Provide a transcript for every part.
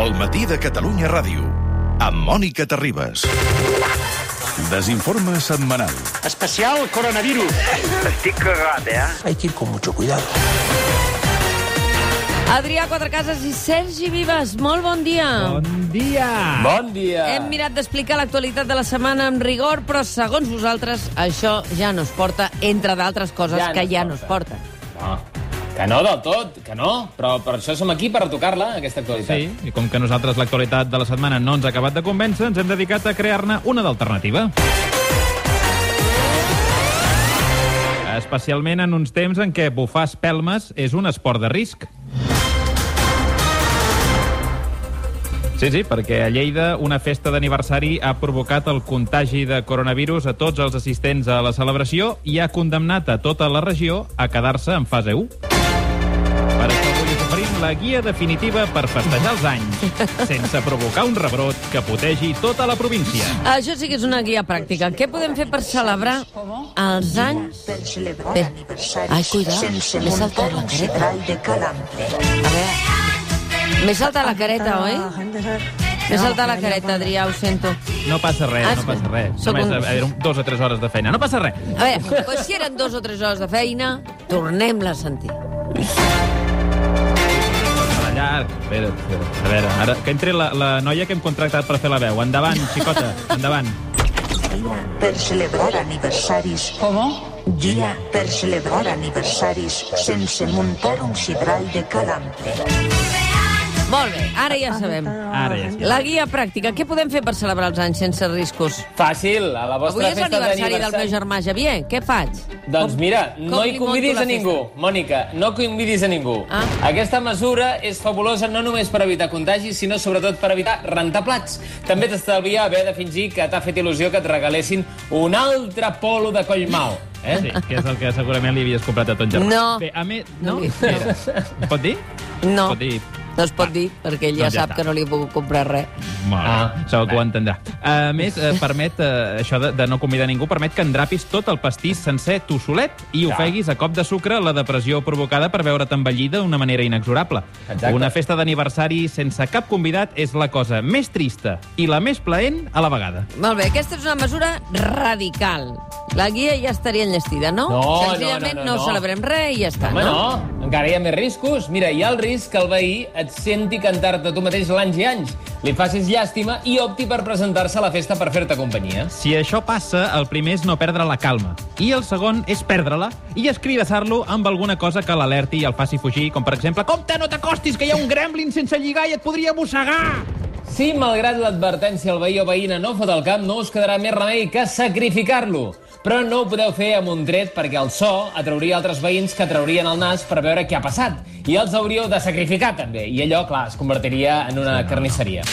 El matí de Catalunya Ràdio. Amb Mònica Terribas. Desinforme setmanal. Especial coronavirus. Estic cagat, eh? Hay que ir con mucho cuidado. Adrià Quatrecases i Sergi Vives, molt bon dia. Bon dia! Bon dia! Hem mirat d'explicar l'actualitat de la setmana amb rigor, però segons vosaltres això ja no es porta, entre d'altres coses Ja no que es ja porta. no es porten. No, que no del tot, que no. Però per això som aquí, per tocar-la, aquesta actualitat. Sí, i com que nosaltres l'actualitat de la setmana no ens ha acabat de convèncer, ens hem dedicat a crear-ne una d'alternativa. Especialment en uns temps en què bufar espelmes és un esport de risc. Sí, sí, perquè a Lleida una festa d'aniversari ha provocat el contagi de coronavirus a tots els assistents a la celebració i ha condemnat a tota la regió a quedar-se en fase 1. Per això avui us oferim la guia definitiva per festejar els anys, sense provocar un rebrot que potegi tota la província. Això sí que és una guia pràctica. Què podem fer per celebrar els anys? Bé. Ai, cuidado, sense m'he saltat la careta. A veure... M'he saltat la careta, oi? M'he saltat la careta, Adrià, ho sento. No passa res, Ah, no passa res. Només un- eren dos o tres hores de feina. No passa res. A veure, doncs si eren dos o tres hores de feina, tornem-la a sentir. A llarg. Espera't, espera't. A veure, ara que entri la, la noia que hem contractat per fer la veu. Endavant, xicota, endavant. Per celebrar aniversaris. Com? Guia per celebrar aniversaris sense muntar un sidral de calambre. Molt bé, ara ja sabem. Ara ja sí. La guia pràctica. Què podem fer per celebrar els anys sense riscos? Fàcil, a la vostra Avui és festa l'aniversari del meu d'aniversari... germà Javier. Què faig? Doncs Com- mira, com no hi convidis a ningú, festa? Mònica, no convidis a ningú. Ah. Aquesta mesura és fabulosa no només per evitar contagis, sinó sobretot per evitar rentar plats. També t'estalvia haver de fingir que t'ha fet il·lusió que et regalessin un altre polo de coll mal. Eh? Sí, que és el que segurament li havies comprat a ton germà. No. Bé, a més... No No? pot dir? No, Pot dir... no es pot dir, perquè ell ja Doncs ja sap està. que no li he pogut comprar res. Molt bé, Ah, segur que ho entendrà. A més, eh, permet, eh, això de, de no convidar ningú, permet que endrapis tot el pastís sencer tu solet i Clar. ofeguis a cop de sucre la depressió provocada per veure't envellida d'una manera inexorable. Exacte. Una festa d'aniversari sense cap convidat és la cosa més trista i la més plaent a la vegada. Molt bé, aquesta és una mesura radical. La guia ja estaria enllestida, no? No, Senzillament no, no, no, no. celebrem res i ja està, Home, no? no, encara hi ha més riscos. Mira, hi ha el risc que el veí et senti cantar-te tu mateix l'anys i anys, li facis llàstima i opti per presentar-se a la festa per fer-te companyia. Si això passa, el primer és no perdre la calma. I el segon és perdre-la i escridassar-lo amb alguna cosa que l'alerti i el faci fugir, com per exemple, compte, no t'acostis, que hi ha un gremlin sense lligar i et podria mossegar! Si, malgrat l'advertència, el veí o veïna no fot el camp, no us quedarà més remei que sacrificar-lo. Però no ho podeu fer amb un tret perquè el so atrauria altres veïns que traurien el nas per veure què ha passat. I els hauríeu de sacrificar, també. I allò, clar, es convertiria en una carnisseria.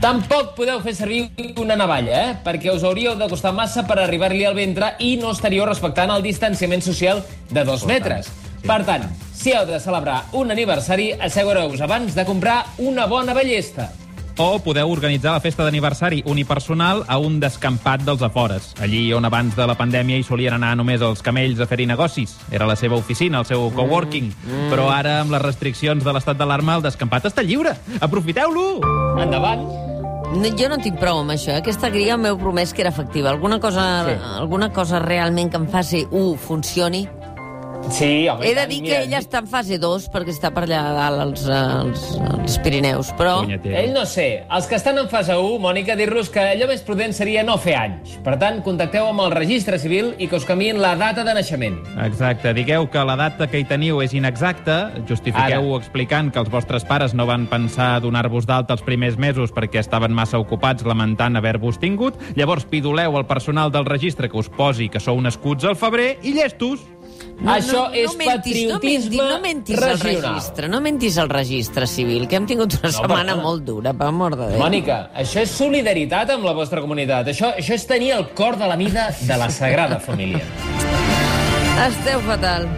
Tampoc podeu fer servir una navalla, eh? perquè us hauríeu d'acostar massa per arribar-li al ventre i no estaríeu respectant el distanciament social de dos metres. Per tant, si heu de celebrar un aniversari, assegureu-vos abans de comprar una bona ballesta. O podeu organitzar la festa d'aniversari unipersonal a un descampat dels afores. Allí on abans de la pandèmia hi solien anar només els camells a fer-hi negocis. Era la seva oficina, el seu coworking. Mm. Però ara, amb les restriccions de l'estat d'alarma, el descampat està lliure. Aprofiteu-lo! Endavant! No, jo no en tinc prou amb això. eh? Aquesta guia m'heu promès que era efectiva. Alguna cosa, Sí. alguna cosa realment que em faci, uh, funcioni? Sí, home, He de tant, dir mira, que ella està en fase 2 perquè està per allà dalt als, als, als Pirineus, però... Ell no sé. Els que estan en fase 1, Mònica, dir-los que allò més prudent seria no fer anys. Per tant, contacteu amb el registre civil i que us canviïn la data de naixement. Exacte. Digueu que la data que hi teniu és inexacta, justifiqueu-ho explicant que els vostres pares no van pensar donar-vos d'alta els primers mesos perquè estaven massa ocupats lamentant haver-vos tingut, llavors pidoleu al personal del registre que us posi que sou nascuts al febrer i llestos. Això és mentis, patriotisme no mentis, no mentis al regional. registre, no mentis al registre civil, que hem tingut una No, setmana perdona. molt dura, per amor de Déu. Mònica, això és solidaritat amb la vostra comunitat. Això, això és tenir el cor de la mida de la Sagrada Família. Esteu fatal.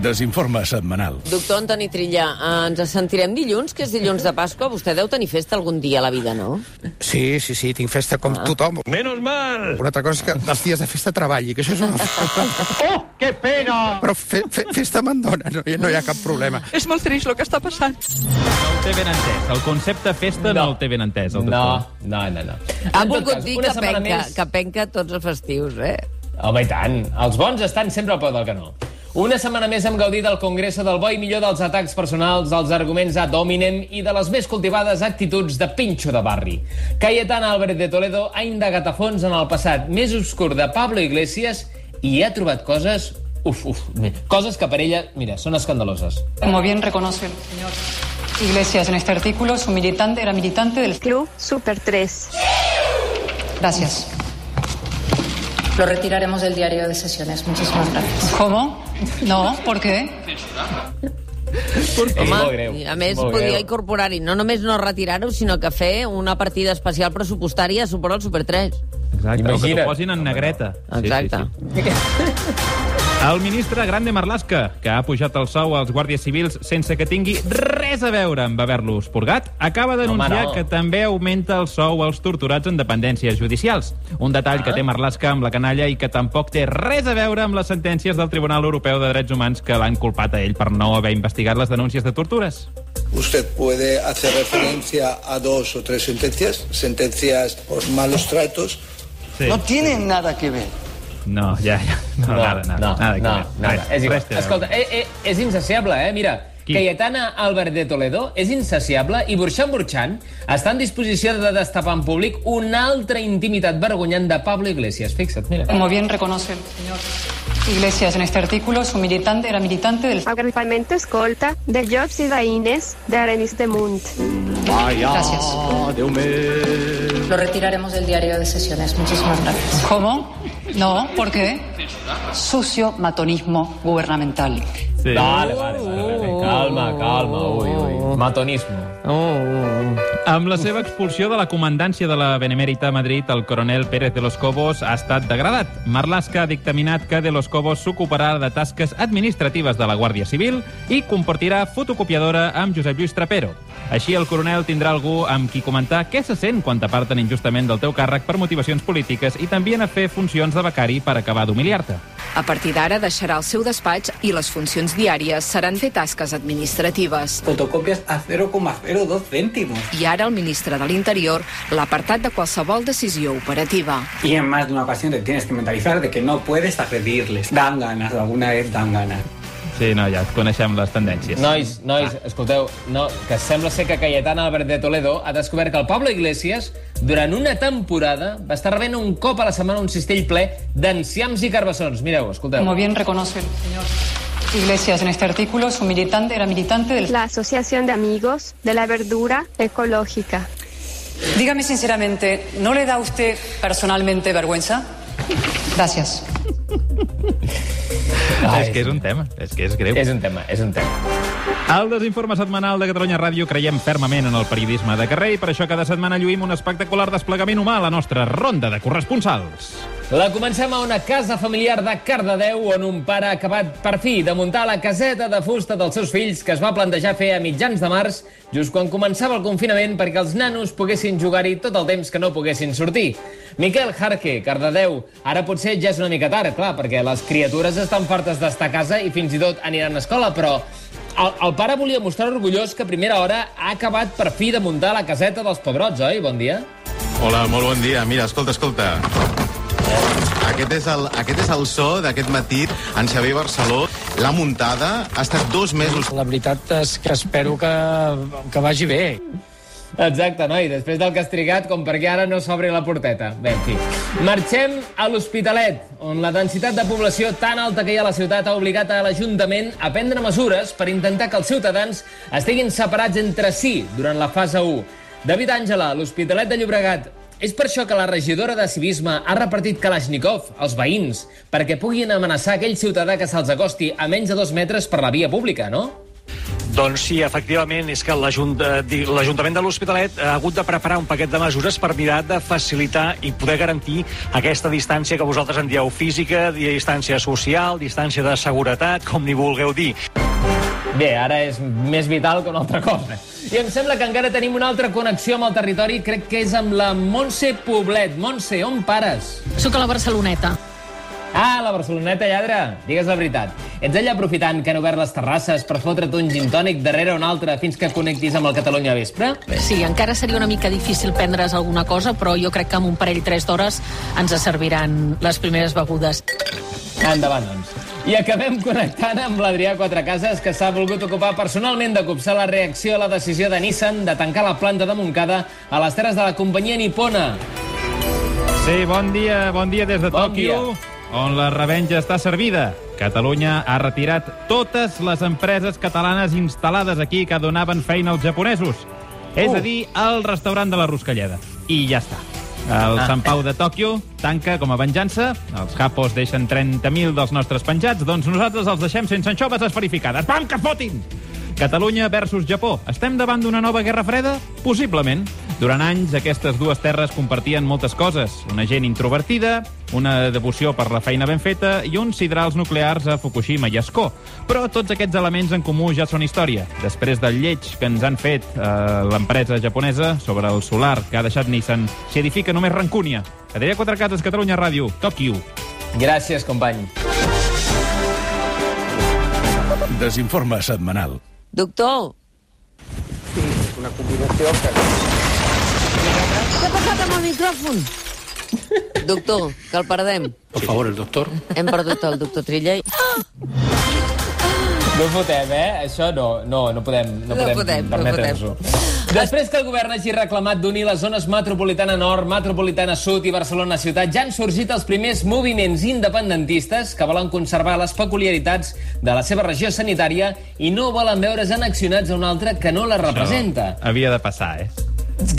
Desinforme setmanal. Doctor Antoni Trillà, eh, ens sentirem dilluns, que és dilluns de Pasqua. Vostè deu tenir festa algun dia a la vida, no? Sí, sí, sí, tinc festa com tothom. Menos mal. Una altra cosa és que els dies de festa treballi, que això és una... ¡Oh, qué pena! Però fe, fe, festa me'n dona, no, hi- no hi ha cap problema. És molt trist el que està passant. No té ben entès. El concepte festa no, No. el té ben entès, el No, doctor. no, no. no. Ha volgut cas, dir que penca, més- que penca tots els festius, eh? Home, i tant. Els bons estan sempre al peu del canó. Una setmana més hem gaudit del Congreso del bo i millor dels atacs personals, dels arguments ad hominem i de les més cultivades actituds de pinxo de barri. Cayetana Álvarez de Toledo ha indagat a fons en el passat més obscur de Pablo Iglesias i ha trobat coses... Uf, uf, coses que per ella, mira, són escandaloses. Como bien reconoce el señor Iglesias en este artículo, su militante era militante del... Club Super 3. Gracias. Lo retiraremos del diario de sesiones. Muchísimas gracias. ¿Cómo? No, ¿por qué? És Home, greu. a més, molt podia greu. incorporar-hi no només no retirar-ho, sinó que fer una partida especial pressupostària a suport al Super 3. Exacte, o que t'ho posin en negreta. Exacte. Sí, sí, sí. El ministre Grande Marlaska, que ha pujat el sou als guàrdies civils sense que tingui res a veure amb haver-los purgat, acaba d'anunciar no. que també augmenta el sou als torturats en dependències judicials. Un detall que té Marlaska amb la canalla i que tampoc té res a veure amb les sentències del Tribunal Europeu de Drets Humans que l'han culpat a ell per no haver investigat les denúncies de tortures. Usted puede hacer referencia a dos o tres sentencias, sentencias por malos tratos. Sí. No tienen nada que ver. No, ja, ja. No, nada, nada. no, nada no, nada. Res, És igual. res té a veure. Escolta, eh, eh, és insaciable, eh? Mira, Qui? Cayetana Álvarez de Toledo és insaciable i Burxan Burxan està en disposició de destapar en públic una altra intimitat vergonyant de Pablo Iglesias. Fixa't, mira. Como bien reconoce el señor Iglesias en este artículo, su militante era militante del... Agrupamiento escolta de Jobs i veïnes de Arenys de Munt. Gracias. Lo retiraremos del diario de sesiones. Muchísimas gracias. ¿Cómo? No, ¿por qué? Sucio matonismo gubernamental. Sí. Vale, vale, vale, vale. Calma, calma. Ui, ui. Matonismo. Amb la seva expulsió de la comandància de la Benemèrita a Madrid, el coronel Pérez de los Cobos ha estat degradat. Marlaska ha dictaminat que de los Cobos s'ocuparà de tasques administratives de la Guàrdia Civil i compartirà fotocopiadora amb Josep Lluís Trapero. Així, el coronel tindrà algú amb qui comentar què se sent quan t'aparten injustament del teu càrrec per motivacions polítiques i també a fer funcions de becari per acabar d'humiliar-te. A partir d'ara deixarà el seu despatx i les funcions diàries seran fer tasques administratives. Fotocopias a 0,02 céntimos. I ara el ministre de l'Interior l'apartat de qualsevol decisió operativa. Y en más de una ocasión te tienes que mentalizar de que no puedes agredirles. Dan ganas, alguna vez dan ganas. Sí, no, ja coneixem les tendències. Nois, nois, escolteu, no, que sembla ser que Cayetana Álvarez de Toledo ha descobert que el Pablo Iglesias, durant una temporada, va estar rebent un cop a la setmana un cistell ple d'enciams i carbassons. Mireu, escolteu. Como bien reconoce el señor Iglesias en este artículo, su militante era militante del... La Asociación de Amigos de la Verdura Ecológica. Dígame sinceramente, ¿no le da a usted personalmente vergüenza? Gracias. És que és un tema, és que és greu. És un tema, és un tema. Al Desinforme Setmanal de Catalunya Ràdio creiem fermament en el periodisme de carrer i per això cada setmana lluïm un espectacular desplegament humà a la nostra ronda de corresponsals. La comencem a una casa familiar de Cardedeu on un pare ha acabat per fi de muntar la caseta de fusta dels seus fills que es va plantejar fer a mitjans de març just quan començava el confinament perquè els nanos poguessin jugar-hi tot el temps que no poguessin sortir. Miquel Jarque, Cardedeu, ara potser ja és una mica tard, clar, perquè les criatures estan fartes d'estar a casa i fins i tot aniran a escola, però el, el pare volia mostrar orgullós que a primera hora ha acabat per fi de muntar la caseta dels pebrots, oi? Bon dia. Hola, molt bon dia. Mira, escolta, escolta. Aquest és el, aquest és el so d'aquest matí en Xavier Barceló. La muntada ha estat dos mesos. La veritat és que espero que, que vagi bé. Exacte, noi, després del que has trigat, com perquè ara no s'obri la porteta. Bé, en fi. Marxem a l'Hospitalet, on la densitat de població tan alta que hi ha a la ciutat ha obligat a l'Ajuntament a prendre mesures per intentar que els ciutadans estiguin separats entre si durant la fase 1. David Àngela, l'Hospitalet de Llobregat, és per això que la regidora de Civisme ha repartit Kalashnikov als veïns perquè puguin amenaçar aquell ciutadà que se'ls acosti a menys de dos metres per la via pública, no? Doncs sí, efectivament, és que eh, l'Ajuntament de l'Hospitalet ha hagut de preparar un paquet de mesures per mirar de facilitar i poder garantir aquesta distància que vosaltres en dieu física, distància social, distància de seguretat, com ni vulgueu dir. Bé, ara és més vital que una altra cosa. I em sembla que encara tenim una altra connexió amb el territori, crec que és amb la Montse Poblet. Montse, on pares? Soc a la Barceloneta. Ah, la Barceloneta, lladre. Digues la veritat. Ets allà aprofitant que han obert les terrasses per fotre't un gin tònic darrere un altre fins que connectis amb el Catalunya vespre? Sí, encara seria una mica difícil prendre's alguna cosa, però jo crec que amb un parell, tres d'hores ens serviran les primeres begudes. Endavant, doncs. I acabem connectant amb l'Adrià Quatrecases, que s'ha volgut ocupar personalment de copsar la reacció a la decisió de Nissan de tancar la planta de Montcada a les terres de la companyia nipona. Sí, bon dia, bon dia des de Bon Tòquio, on la revenja està servida. Catalunya ha retirat totes les empreses catalanes instal·lades aquí que donaven feina als japonesos. És Uh. a dir, el restaurant de la Ruscalleda. I ja està. El. Sant Pau de Tòquio tanca com a venjança. Els japos deixen 30.000 dels nostres penjats, doncs nosaltres els deixem sense anxoves esferificades. Pam, que fotin! Catalunya versus Japó. Estem davant d'una nova guerra freda? Possiblement. Durant anys, aquestes dues terres compartien moltes coses. Una gent introvertida, una devoció per la feina ben feta i uns sidrals nuclears a Fukushima i Ascó. Però tots aquests elements en comú ja són història. Després del lleig que ens han fet eh, l'empresa japonesa sobre el solar que ha deixat Nissan, s'hi edifica només rancúnia. Adrià Quatre Cases, Catalunya Ràdio, Tòquio. Gràcies, company. Desinforme setmanal. Doctor, Una combinació que... què ha passat amb el micròfon? Doctor, que el perdem. Por favor, el doctor. Hem perdut el doctor Trillell. No fotem, eh? Això no, no, no podem, no No podem, podem, no permetre'ns-ho. Després que el govern hagi reclamat d'unir les zones metropolitana nord, metropolitana sud i Barcelona ciutat, ja han sorgit els primers moviments independentistes que volen conservar les peculiaritats de la seva regió sanitària i no volen veure's annexionats a una altra que no la representa. Això havia de passar, eh?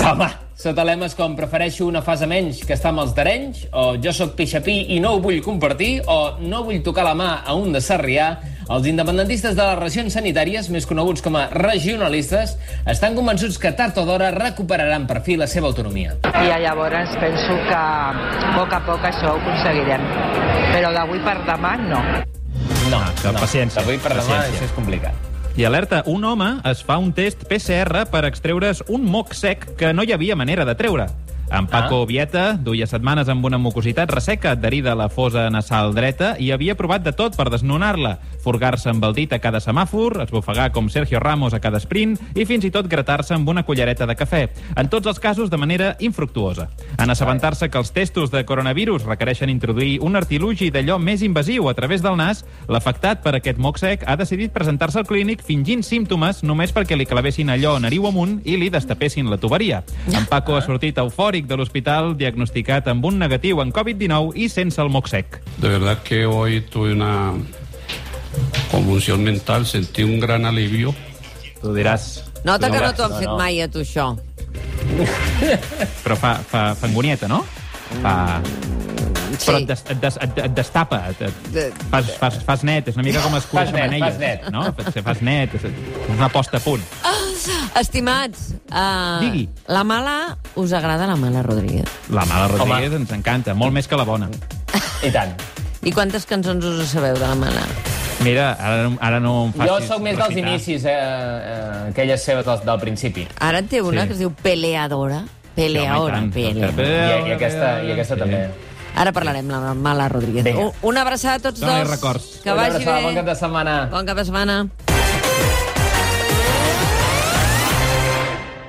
Home, sota lemes com prefereixo una fase menys que està amb els d'Arenys, o jo sóc pixapí i no ho vull compartir, o no vull tocar la mà a un de Sarrià, els independentistes de les regions sanitàries, més coneguts com a regionalistes, estan convençuts que tard o d'hora recuperaran per fi la seva autonomia. I llavors penso que a poc a poc això ho aconseguirem. Però d'avui per demà no. No, que no. paciència. D'avui per demà Paciència. això és complicat. I alerta, un home es fa un test PCR per extreure's un moc sec que no hi havia manera de treure. En Paco ah. Vieta duia setmanes amb una mucositat resseca adherida a la fosa nasal dreta i havia provat de tot per desnonar-la. Furgar-se amb el dit a cada semàfor, esbufegar com Sergio Ramos a cada sprint i fins i tot gratar-se amb una cullereta de cafè. En tots els casos de manera infructuosa. En assabentar-se que els testos de coronavirus requereixen introduir un artilugi d'allò més invasiu a través del nas, l'afectat per aquest moc sec ha decidit presentar-se al clínic fingint símptomes només perquè li clavessin allò nariu amunt i li destapessin la tuberia. En Paco ha sortit eufòric de l'hospital diagnosticat amb un negatiu en Covid-19 i sense el moc sec. De verdad que hoy tuve una convulsión mental, sentí un gran alivio. Tu diràs... Nota que no t'ho han fet no. mai a tu, això. Però fa, fa, fa angonieta, no? Fa... Sí. Però et, des, et, des, et, et destapa, et, et, fas, fas, fas net, és una mica com escura Fas net, xamanelles, fas net. no? Fas, fas net, és una posta a punt. Estimats, uh, Digui. la mala... Us agrada la mala, Rodríguez? La mala Rodríguez ens encanta, molt més que la bona. I tant. I quantes cançons us sabeu de la mala? Mira, ara, no- ara no em facis Jo sóc més dels recitar. inicis, eh, eh, aquelles seves del, del principi. Ara en té una Sí. que es diu Peleadora. Peleadora, home, tant. peleadora. I, i aquesta, i aquesta Sí. també. Ara parlarem de la mala Rodríguez. Vinga. U- Una abraçada a tots Dóna-li dos. records. Que Una vagi abraçada, bé. Bon cap de setmana. Bon cap de setmana.